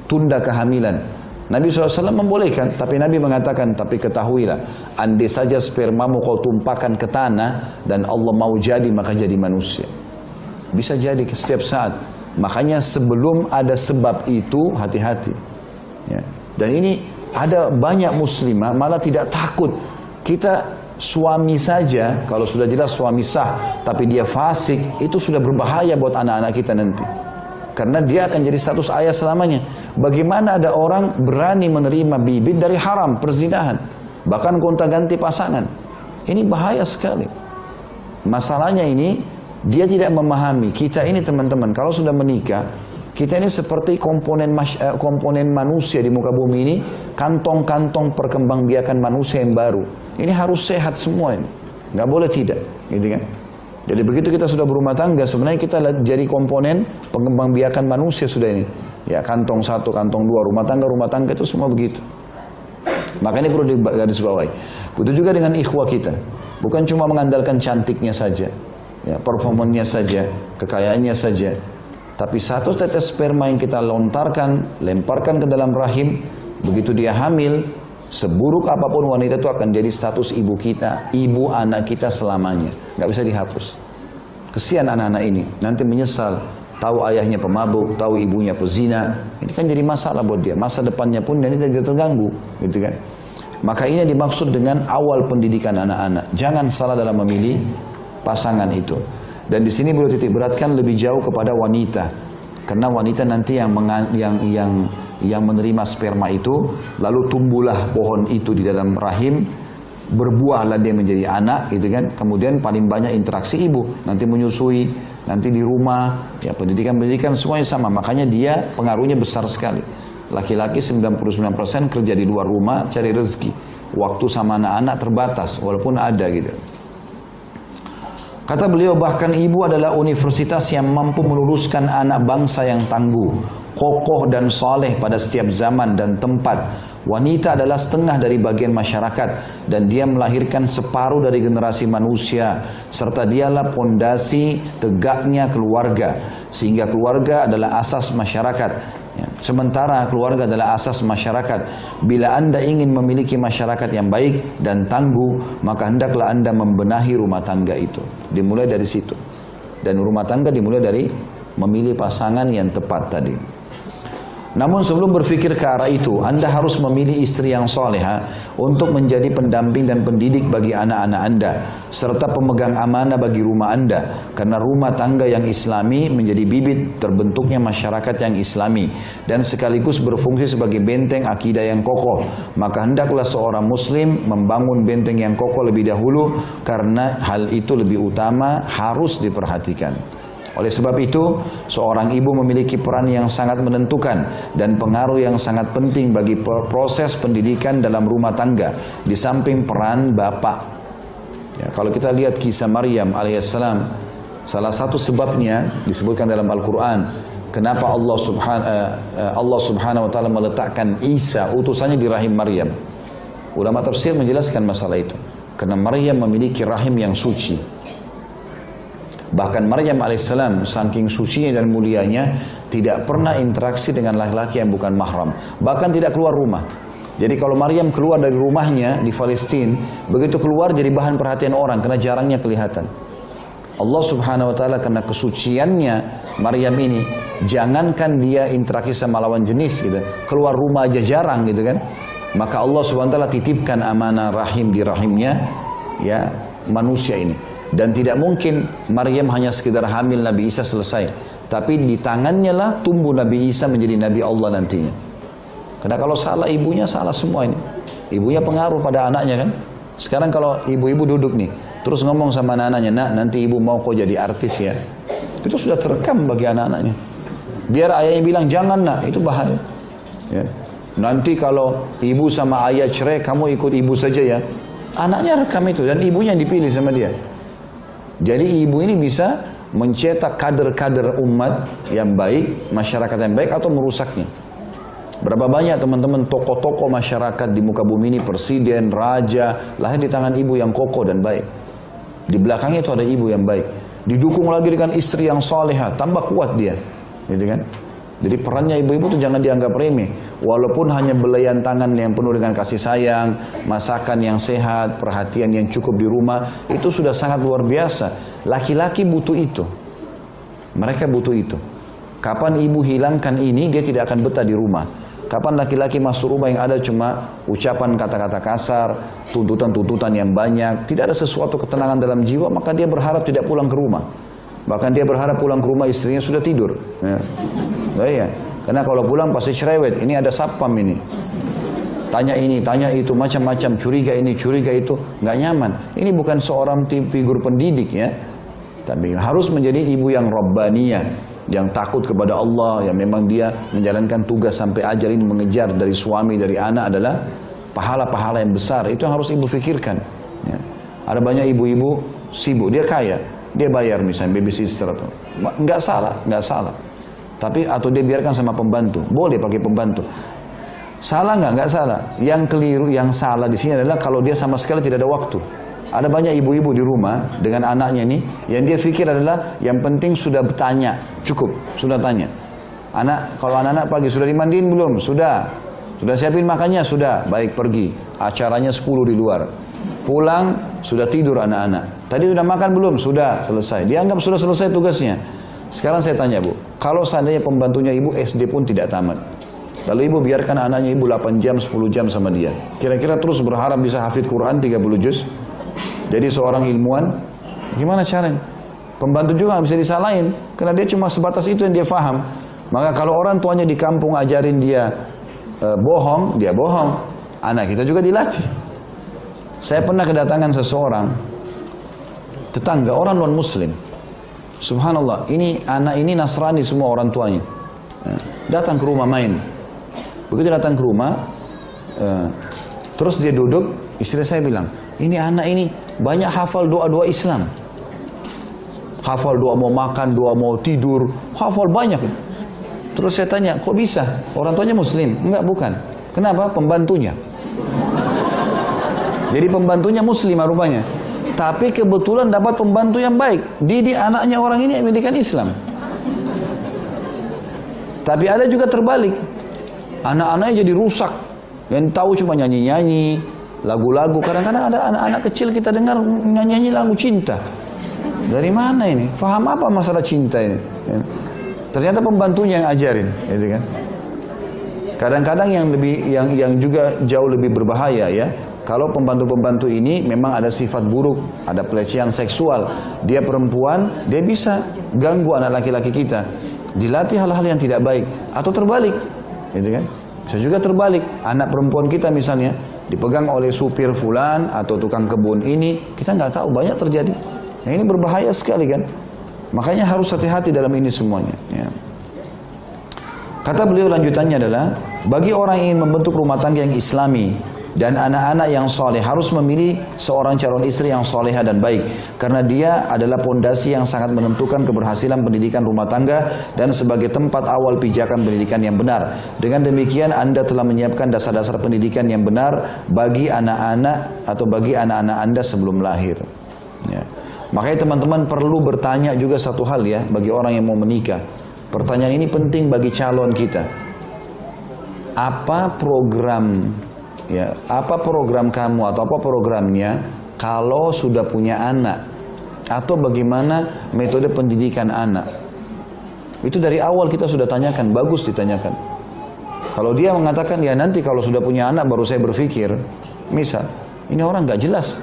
Tunda kehamilan. Nabi SAW membolehkan, tapi Nabi mengatakan, tapi ketahuilah, andai saja spermamu kau tumpahkan ke tanah, dan Allah mau jadi, maka jadi manusia. Bisa jadi setiap saat. Makanya sebelum ada sebab itu hati-hati. Ya. Dan ini ada banyak muslimah malah tidak takut. Kita suami saja kalau sudah jelas suami sah tapi dia fasik itu sudah berbahaya buat anak-anak kita nanti. Karena dia akan jadi status ayah selamanya. Bagaimana ada orang berani menerima bibit dari haram, perzinahan. Bahkan gonta ganti pasangan. Ini bahaya sekali. Masalahnya ini dia tidak memahami kita ini teman-teman kalau sudah menikah kita ini seperti komponen eh, komponen manusia di muka bumi ini kantong-kantong perkembangbiakan manusia yang baru ini harus sehat semua ini nggak boleh tidak gitu kan jadi begitu kita sudah berumah tangga sebenarnya kita jadi komponen pengembangbiakan manusia sudah ini. Ya kantong satu kantong dua rumah tangga rumah tangga itu semua begitu. Maka ini perlu digarisbawahi begitu juga dengan ikhwah kita. Bukan cuma mengandalkan cantiknya saja ya, performanya saja, kekayaannya saja. Tapi satu tetes sperma yang kita lontarkan, lemparkan ke dalam rahim, begitu dia hamil, seburuk apa pun wanita itu akan jadi status ibu kita, ibu anak kita selamanya. Nggak bisa dihapus. Kesian anak-anak ini, nanti menyesal. Tahu ayahnya pemabuk, tahu ibunya pezina. Ini kan jadi masalah buat dia. Masa depannya pun dia tidak terganggu. Gitu kan. Maka ini dimaksud dengan awal pendidikan anak-anak. Jangan salah dalam memilih pasangan itu. Dan di sini boleh titik beratkan lebih jauh kepada wanita. Karena wanita nanti yang yang yang yang menerima sperma itu lalu tumbuhlah pohon itu di dalam rahim berbuahlah dia menjadi anak gitu kan? Kemudian paling banyak interaksi ibu. Nanti menyusui nanti di rumah ya pendidikan-pendidikan semuanya sama. Makanya dia pengaruhnya besar sekali. Laki-laki 99% kerja di luar rumah cari rezeki. Waktu sama anak-anak terbatas walaupun ada gitu. Kata beliau bahkan ibu adalah universitas yang mampu meluruskan anak bangsa yang tangguh, kokoh dan soleh pada setiap zaman dan tempat. Wanita adalah setengah dari bagian masyarakat dan dia melahirkan separuh dari generasi manusia serta dialah pondasi tegaknya keluarga sehingga keluarga adalah asas masyarakat Ya. Sementara keluarga adalah asas masyarakat. Bila anda ingin memiliki masyarakat yang baik dan tangguh, maka hendaklah anda membenahi rumah tangga itu. Dimulai dari situ. Dan rumah tangga dimulai dari memilih pasangan yang tepat tadi. Namun sebelum berpikir ke arah itu, Anda harus memilih istri yang soleha untuk menjadi pendamping dan pendidik bagi anak-anak Anda, serta pemegang amanah bagi rumah Anda. Karena rumah tangga yang islami menjadi bibit terbentuknya masyarakat yang islami, dan sekaligus berfungsi sebagai benteng akidah yang kokoh. Maka hendaklah seorang muslim membangun benteng yang kokoh lebih dahulu, karena hal itu lebih utama harus diperhatikan. Oleh sebab itu, seorang ibu memiliki peran yang sangat menentukan dan pengaruh yang sangat penting bagi proses pendidikan dalam rumah tangga di samping peran bapak. Ya, kalau kita lihat kisah Maryam alaihissalam, Salah satu sebabnya disebutkan dalam Al-Quran. Kenapa Allah subhan uh, Allah subhanahu wa ta'ala meletakkan Isa utusannya di rahim Maryam. Ulama tafsir menjelaskan masalah itu. Karena Maryam memiliki rahim yang suci. Bahkan Maryam alaihissalam saking sucinya dan mulianya tidak pernah interaksi dengan laki-laki yang bukan mahram. Bahkan tidak keluar rumah. Jadi kalau Maryam keluar dari rumahnya di Palestina, begitu keluar jadi bahan perhatian orang karena jarangnya kelihatan. Allah subhanahu wa ta'ala karena kesuciannya Maryam ini, jangankan dia interaksi sama lawan jenis gitu, keluar rumah aja jarang gitu kan. Maka Allah subhanahu wa ta'ala titipkan amanah rahim di rahimnya, ya manusia ini. Dan tidak mungkin Maryam hanya sekedar hamil Nabi Isa selesai. Tapi di tangannya lah tumbuh Nabi Isa menjadi Nabi Allah nantinya. Karena kalau salah ibunya salah semua ini. Ibunya pengaruh pada anaknya kan. Sekarang kalau ibu-ibu duduk nih, terus ngomong sama anak-anaknya, nak nanti ibu mau kok jadi artis ya. Itu sudah terekam bagi anak-anaknya. Biar ayahnya bilang jangan nak, itu bahaya. Ya. Nanti kalau ibu sama ayah cerai, kamu ikut ibu saja ya. Anaknya rekam itu dan ibunya yang dipilih sama dia. Jadi ibu ini bisa mencetak kader-kader umat yang baik, masyarakat yang baik atau merusaknya. Berapa banyak teman-teman tokoh-tokoh masyarakat di muka bumi ini, presiden, raja, lahir di tangan ibu yang kokoh dan baik. Di belakangnya itu ada ibu yang baik. Didukung lagi dengan istri yang soleha, tambah kuat dia. Gitu kan? Jadi perannya ibu-ibu itu jangan dianggap remeh. Walaupun hanya belayan tangan yang penuh dengan kasih sayang, masakan yang sehat, perhatian yang cukup di rumah, itu sudah sangat luar biasa. Laki-laki butuh itu. Mereka butuh itu. Kapan ibu hilangkan ini, dia tidak akan betah di rumah. Kapan laki-laki masuk rumah yang ada cuma ucapan kata-kata kasar, tuntutan-tuntutan yang banyak, tidak ada sesuatu ketenangan dalam jiwa, maka dia berharap tidak pulang ke rumah. Bahkan dia berharap pulang ke rumah istrinya sudah tidur. Ya. Nah, iya. Karena kalau pulang pasti cerewet, ini ada sapam ini. Tanya ini, tanya itu, macam-macam, curiga ini, curiga itu, nggak nyaman. Ini bukan seorang figur pendidik ya, tapi harus menjadi ibu yang robbaniyah yang takut kepada Allah, yang memang dia menjalankan tugas sampai ajar ini mengejar dari suami, dari anak adalah pahala-pahala yang besar. Itu yang harus ibu pikirkan. Ya. Ada banyak ibu-ibu sibuk, dia kaya, dia bayar misalnya babysitter atau nggak salah, nggak salah. Tapi atau dia biarkan sama pembantu, boleh pakai pembantu. Salah nggak? Nggak salah. Yang keliru, yang salah di sini adalah kalau dia sama sekali tidak ada waktu. Ada banyak ibu-ibu di rumah dengan anaknya ini yang dia pikir adalah yang penting sudah bertanya, cukup, sudah tanya. Anak kalau anak-anak pagi sudah dimandiin belum? Sudah. Sudah siapin makannya? Sudah. Baik pergi. Acaranya 10 di luar. Pulang sudah tidur anak-anak. Tadi sudah makan belum? Sudah, selesai. Dianggap sudah selesai tugasnya. Sekarang saya tanya Bu, kalau seandainya pembantunya ibu SD pun tidak tamat. Lalu ibu biarkan anaknya ibu 8 jam, 10 jam sama dia. Kira-kira terus berharap bisa hafid Quran 30 juz? jadi seorang ilmuwan, gimana caranya? Pembantu juga nggak bisa disalahin, karena dia cuma sebatas itu yang dia faham. Maka kalau orang tuanya di kampung ajarin dia e, bohong, dia bohong. Anak kita juga dilatih. Saya pernah kedatangan seseorang, tetangga orang non muslim. Subhanallah, ini anak ini Nasrani semua orang tuanya. Ya, datang ke rumah main. Begitu datang ke rumah, uh, terus dia duduk, istri saya bilang, ini anak ini banyak hafal doa-doa Islam. Hafal doa mau makan, doa mau tidur, hafal banyak. Terus saya tanya, kok bisa? Orang tuanya muslim? Enggak, bukan. Kenapa? Pembantunya. Jadi pembantunya muslim rupanya. Tapi kebetulan dapat pembantu yang baik. Didik anaknya orang ini pendidikan Islam. Tapi ada juga terbalik. Anak-anaknya jadi rusak. Yang tahu cuma nyanyi-nyanyi, lagu-lagu. Kadang-kadang ada anak-anak kecil kita dengar nyanyi-nyanyi lagu cinta. Dari mana ini? Faham apa masalah cinta ini? Ya. Ternyata pembantunya yang ajarin, gitu kan? Kadang-kadang yang lebih yang yang juga jauh lebih berbahaya ya. Kalau pembantu-pembantu ini memang ada sifat buruk, ada pelecehan seksual, dia perempuan, dia bisa ganggu anak laki-laki kita. Dilatih hal-hal yang tidak baik atau terbalik, gitu kan? Bisa juga terbalik. Anak perempuan kita misalnya dipegang oleh supir fulan atau tukang kebun ini, kita nggak tahu banyak terjadi. Nah, ini berbahaya sekali kan. Makanya harus hati-hati dalam ini semuanya. Ya. Kata beliau lanjutannya adalah, bagi orang yang ingin membentuk rumah tangga yang islami, dan anak-anak yang soleh harus memilih seorang calon istri yang soleha dan baik karena dia adalah pondasi yang sangat menentukan keberhasilan pendidikan rumah tangga dan sebagai tempat awal pijakan pendidikan yang benar. Dengan demikian Anda telah menyiapkan dasar-dasar pendidikan yang benar bagi anak-anak atau bagi anak-anak Anda sebelum lahir. Ya. Makanya teman-teman perlu bertanya juga satu hal ya bagi orang yang mau menikah. Pertanyaan ini penting bagi calon kita. Apa program ya, apa program kamu atau apa programnya kalau sudah punya anak atau bagaimana metode pendidikan anak? Itu dari awal kita sudah tanyakan, bagus ditanyakan. Kalau dia mengatakan ya nanti kalau sudah punya anak baru saya berpikir, misal ini orang nggak jelas,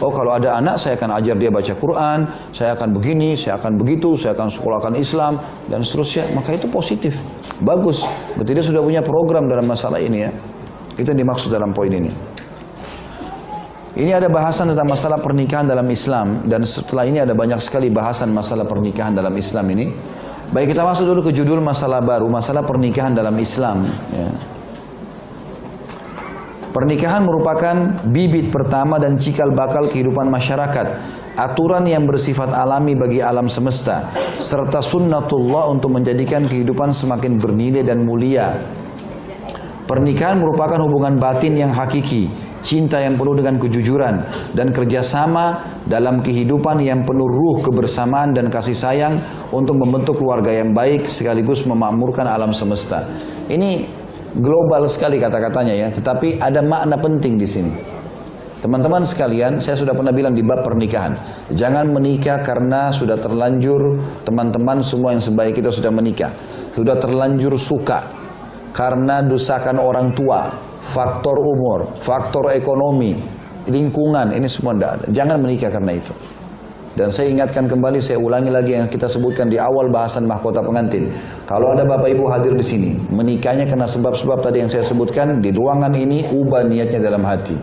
Oh kalau ada anak saya akan ajar dia baca Quran, saya akan begini, saya akan begitu, saya akan sekolahkan Islam dan seterusnya. Maka itu positif, bagus. Berarti dia sudah punya program dalam masalah ini ya. Itu yang dimaksud dalam poin ini. Ini ada bahasan tentang masalah pernikahan dalam Islam dan setelah ini ada banyak sekali bahasan masalah pernikahan dalam Islam ini. Baik kita masuk dulu ke judul masalah baru, masalah pernikahan dalam Islam. Ya. Pernikahan merupakan bibit pertama dan cikal bakal kehidupan masyarakat. Aturan yang bersifat alami bagi alam semesta. Serta sunnatullah untuk menjadikan kehidupan semakin bernilai dan mulia. Pernikahan merupakan hubungan batin yang hakiki. Cinta yang penuh dengan kejujuran. Dan kerjasama dalam kehidupan yang penuh ruh kebersamaan dan kasih sayang. Untuk membentuk keluarga yang baik sekaligus memakmurkan alam semesta. Ini global sekali kata-katanya ya, tetapi ada makna penting di sini. Teman-teman sekalian, saya sudah pernah bilang di bab pernikahan, jangan menikah karena sudah terlanjur teman-teman semua yang sebaik kita sudah menikah, sudah terlanjur suka karena dosakan orang tua, faktor umur, faktor ekonomi, lingkungan, ini semua tidak ada. Jangan menikah karena itu. Dan saya ingatkan kembali, saya ulangi lagi yang kita sebutkan di awal bahasan mahkota pengantin. Kalau ada bapak ibu hadir di sini, menikahnya karena sebab-sebab tadi yang saya sebutkan, di ruangan ini ubah niatnya dalam hati.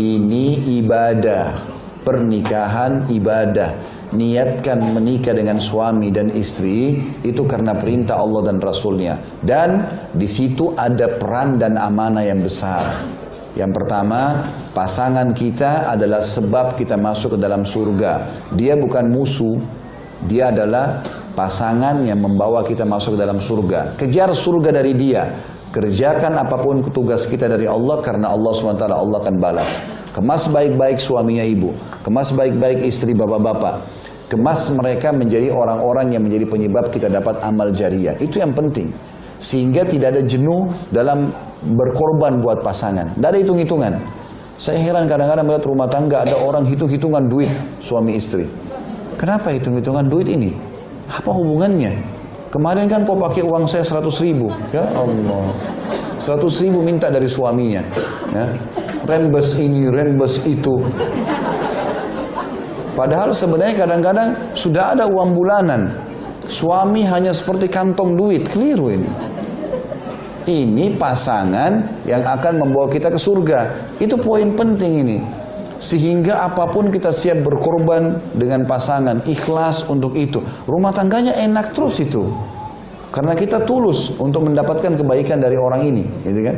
Ini ibadah, pernikahan ibadah. Niatkan menikah dengan suami dan istri itu karena perintah Allah dan Rasulnya. Dan di situ ada peran dan amanah yang besar. Yang pertama, pasangan kita adalah sebab kita masuk ke dalam surga. Dia bukan musuh, dia adalah pasangan yang membawa kita masuk ke dalam surga. Kejar surga dari dia. Kerjakan apa pun tugas kita dari Allah karena Allah SWT Allah akan balas. Kemas baik-baik suaminya ibu. Kemas baik-baik istri bapak-bapak. Kemas mereka menjadi orang-orang yang menjadi penyebab kita dapat amal jariah. Itu yang penting. Sehingga tidak ada jenuh dalam berkorban buat pasangan. Tidak ada hitung-hitungan. Saya heran kadang-kadang melihat rumah tangga ada orang hitung-hitungan duit suami istri. Kenapa hitung-hitungan duit ini? Apa hubungannya? Kemarin kan kau pakai uang saya 100 ribu. Ya Allah. 100 ribu minta dari suaminya. Ya. Rembes ini, rembes itu. Padahal sebenarnya kadang-kadang sudah ada uang bulanan. Suami hanya seperti kantong duit. Keliru ini. Ini pasangan yang akan membawa kita ke surga. Itu poin penting ini. Sehingga apa pun kita siap berkorban dengan pasangan, ikhlas untuk itu. Rumah tangganya enak terus itu. Karena kita tulus untuk mendapatkan kebaikan dari orang ini, gitu kan?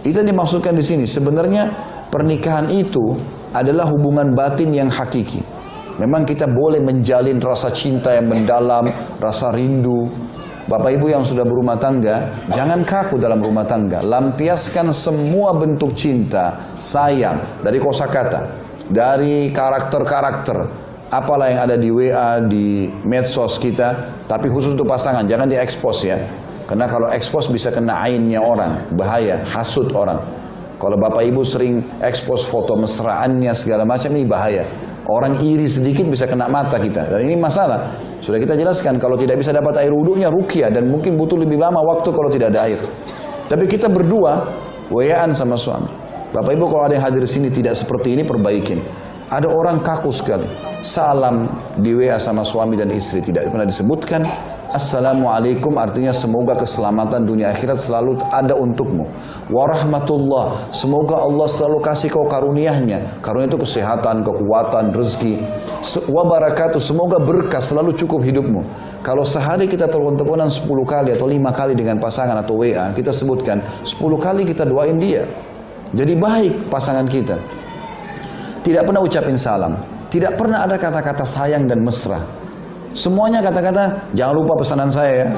Itu yang dimaksudkan di sini. Sebenarnya pernikahan itu adalah hubungan batin yang hakiki. Memang kita boleh menjalin rasa cinta yang mendalam, rasa rindu, Bapak Ibu yang sudah berumah tangga, jangan kaku dalam rumah tangga. Lampiaskan semua bentuk cinta, sayang dari kosakata, dari karakter-karakter, apalah yang ada di WA, di medsos kita, tapi khusus untuk pasangan, jangan diekspos ya. Karena kalau ekspos bisa kena ainnya orang, bahaya, hasut orang. Kalau Bapak Ibu sering ekspos foto mesraannya segala macam ini bahaya. Orang iri sedikit bisa kena mata kita. Dan ini masalah. Sudah kita jelaskan kalau tidak bisa dapat air wudhunya rukia dan mungkin butuh lebih lama waktu kalau tidak ada air. Tapi kita berdua wayaan sama suami. Bapak Ibu kalau ada yang hadir di sini tidak seperti ini perbaikin. Ada orang kaku sekali. Salam di WA sama suami dan istri tidak pernah disebutkan. Assalamualaikum artinya semoga keselamatan dunia akhirat selalu ada untukmu. Warahmatullah, semoga Allah selalu kasih kau karuniahnya. Karunia itu kesehatan, kekuatan, rezeki. Wabarakatuh, semoga berkah selalu cukup hidupmu. Kalau sehari kita telepon-teleponan 10 kali atau 5 kali dengan pasangan atau WA, kita sebutkan 10 kali kita doain dia. Jadi baik pasangan kita. Tidak pernah ucapin salam. Tidak pernah ada kata-kata sayang dan mesra. Semuanya kata-kata, jangan lupa pesanan saya ya.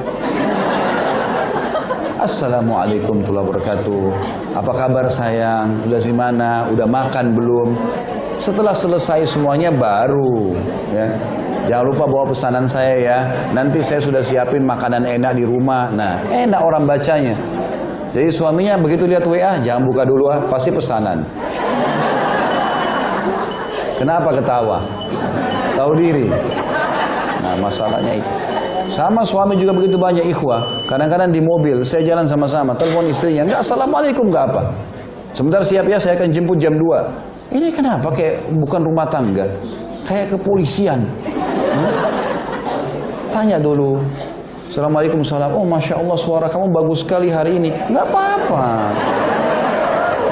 Assalamualaikum warahmatullahi wabarakatuh. Apa kabar sayang? Udah di mana? Udah makan belum? Setelah selesai semuanya baru ya. Jangan lupa bawa pesanan saya ya. Nanti saya sudah siapin makanan enak di rumah. Nah, enak orang bacanya. Jadi suaminya begitu lihat WA, jangan buka dulu ah, pasti pesanan. Kenapa ketawa? Tahu diri. Nah, masalahnya itu. Sama suami juga begitu banyak ikhwah. Kadang-kadang di mobil, saya jalan sama-sama, telepon istrinya, enggak assalamualaikum enggak apa. Sebentar siap ya, saya akan jemput jam 2. Ini kenapa kayak bukan rumah tangga? Kayak kepolisian. Hmm? Tanya dulu. Assalamualaikum salam. Oh masya Allah suara kamu bagus sekali hari ini. Enggak apa-apa.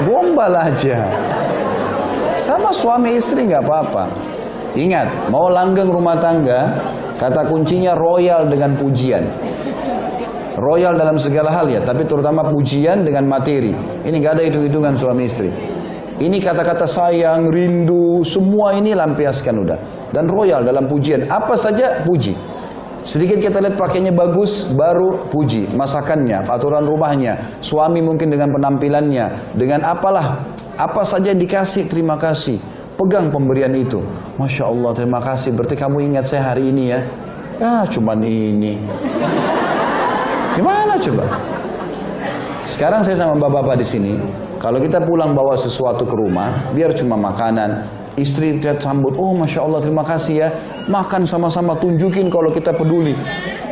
Gombal aja. Sama suami istri nggak apa-apa. Ingat, mau langgeng rumah tangga, Kata kuncinya royal dengan pujian. Royal dalam segala hal ya, tapi terutama pujian dengan materi. Ini gak ada hitung-hitungan suami istri. Ini kata-kata sayang, rindu, semua ini lampiaskan udah. Dan royal dalam pujian. Apa saja puji. Sedikit kita lihat pakainya bagus, baru puji. Masakannya, aturan rumahnya, suami mungkin dengan penampilannya, dengan apalah, apa saja dikasih, terima kasih. Pegang pemberian itu. Masya Allah, terima kasih. Berarti kamu ingat saya hari ini ya. Ya, cuman ini. Gimana coba? Sekarang saya sama bapak-bapak di sini. Kalau kita pulang bawa sesuatu ke rumah, biar cuma makanan, istri kita sambut, oh masya Allah terima kasih ya, makan sama-sama tunjukin kalau kita peduli.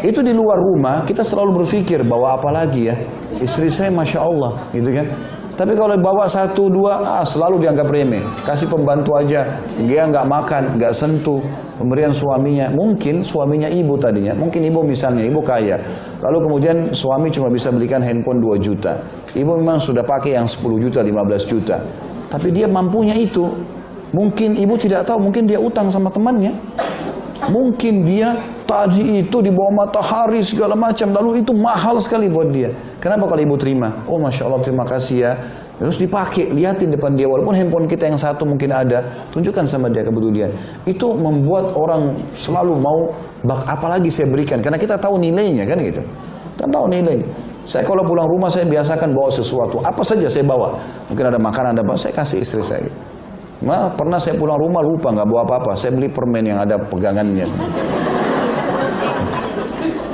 Itu di luar rumah kita selalu berpikir bahwa apalagi ya, istri saya masya Allah, gitu kan? Tapi kalau bawa satu dua, ah, selalu dianggap remeh. Kasih pembantu aja, dia nggak makan, nggak sentuh. Pemberian suaminya, mungkin suaminya ibu tadinya, mungkin ibu misalnya ibu kaya. Lalu kemudian suami cuma bisa belikan handphone 2 juta. Ibu memang sudah pakai yang 10 juta, 15 juta. Tapi dia mampunya itu. Mungkin ibu tidak tahu, mungkin dia utang sama temannya. Mungkin dia tadi itu di bawah matahari segala macam. Lalu itu mahal sekali buat dia. Kenapa kalau ibu terima? Oh Masya Allah terima kasih ya. Terus dipakai, lihatin depan dia. Walaupun handphone kita yang satu mungkin ada. Tunjukkan sama dia kepedulian. Itu membuat orang selalu mau, bak apalagi saya berikan. Karena kita tahu nilainya kan gitu. Kita tahu nilai. Saya kalau pulang rumah saya biasakan bawa sesuatu. Apa saja saya bawa. Mungkin ada makanan, ada apa, saya kasih istri saya. Nah, pernah saya pulang rumah lupa nggak bawa apa-apa. Saya beli permen yang ada pegangannya.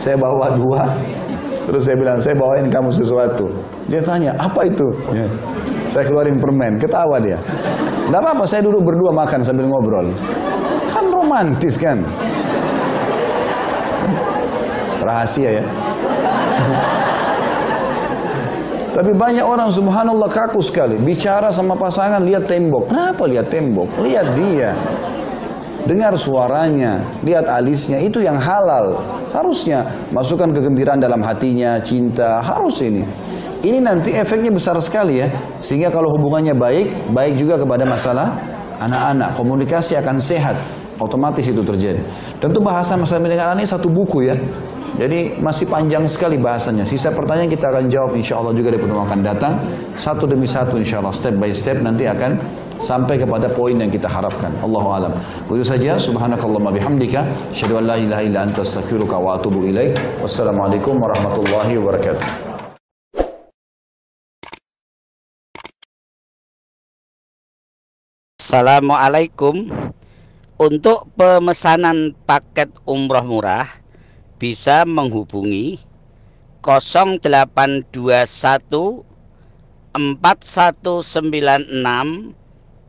Saya bawa dua. Terus saya bilang, saya bawain kamu sesuatu. Dia tanya, apa itu? Ya. Saya keluarin permen, ketawa dia. Tidak apa-apa, saya duduk berdua makan sambil ngobrol. Kan romantis kan? Rahasia ya. Tapi banyak orang subhanallah kaku sekali. Bicara sama pasangan, lihat tembok. Kenapa lihat tembok? Lihat dia. Dengar suaranya, lihat alisnya, itu yang halal. Harusnya masukkan kegembiraan dalam hatinya, cinta, harus ini. Ini nanti efeknya besar sekali ya. Sehingga kalau hubungannya baik, baik juga kepada masalah anak-anak. Komunikasi akan sehat. Otomatis itu terjadi. Tentu bahasa masalah anak ini satu buku ya. Jadi masih panjang sekali bahasanya. Sisa pertanyaan kita akan jawab insya Allah juga di pertemuan akan datang. Satu demi satu insya Allah, step by step nanti akan sampai kepada poin yang kita harapkan. Allahu alam. Begitu saja. Subhanakallahumma bihamdika. Asyhadu an la ilaha illa anta astaghfiruka wa atubu ilaik. Wassalamualaikum warahmatullahi wabarakatuh. Assalamualaikum. Untuk pemesanan paket umroh murah bisa menghubungi 0821 4196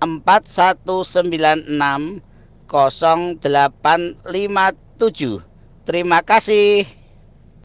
4196 0857 Terima kasih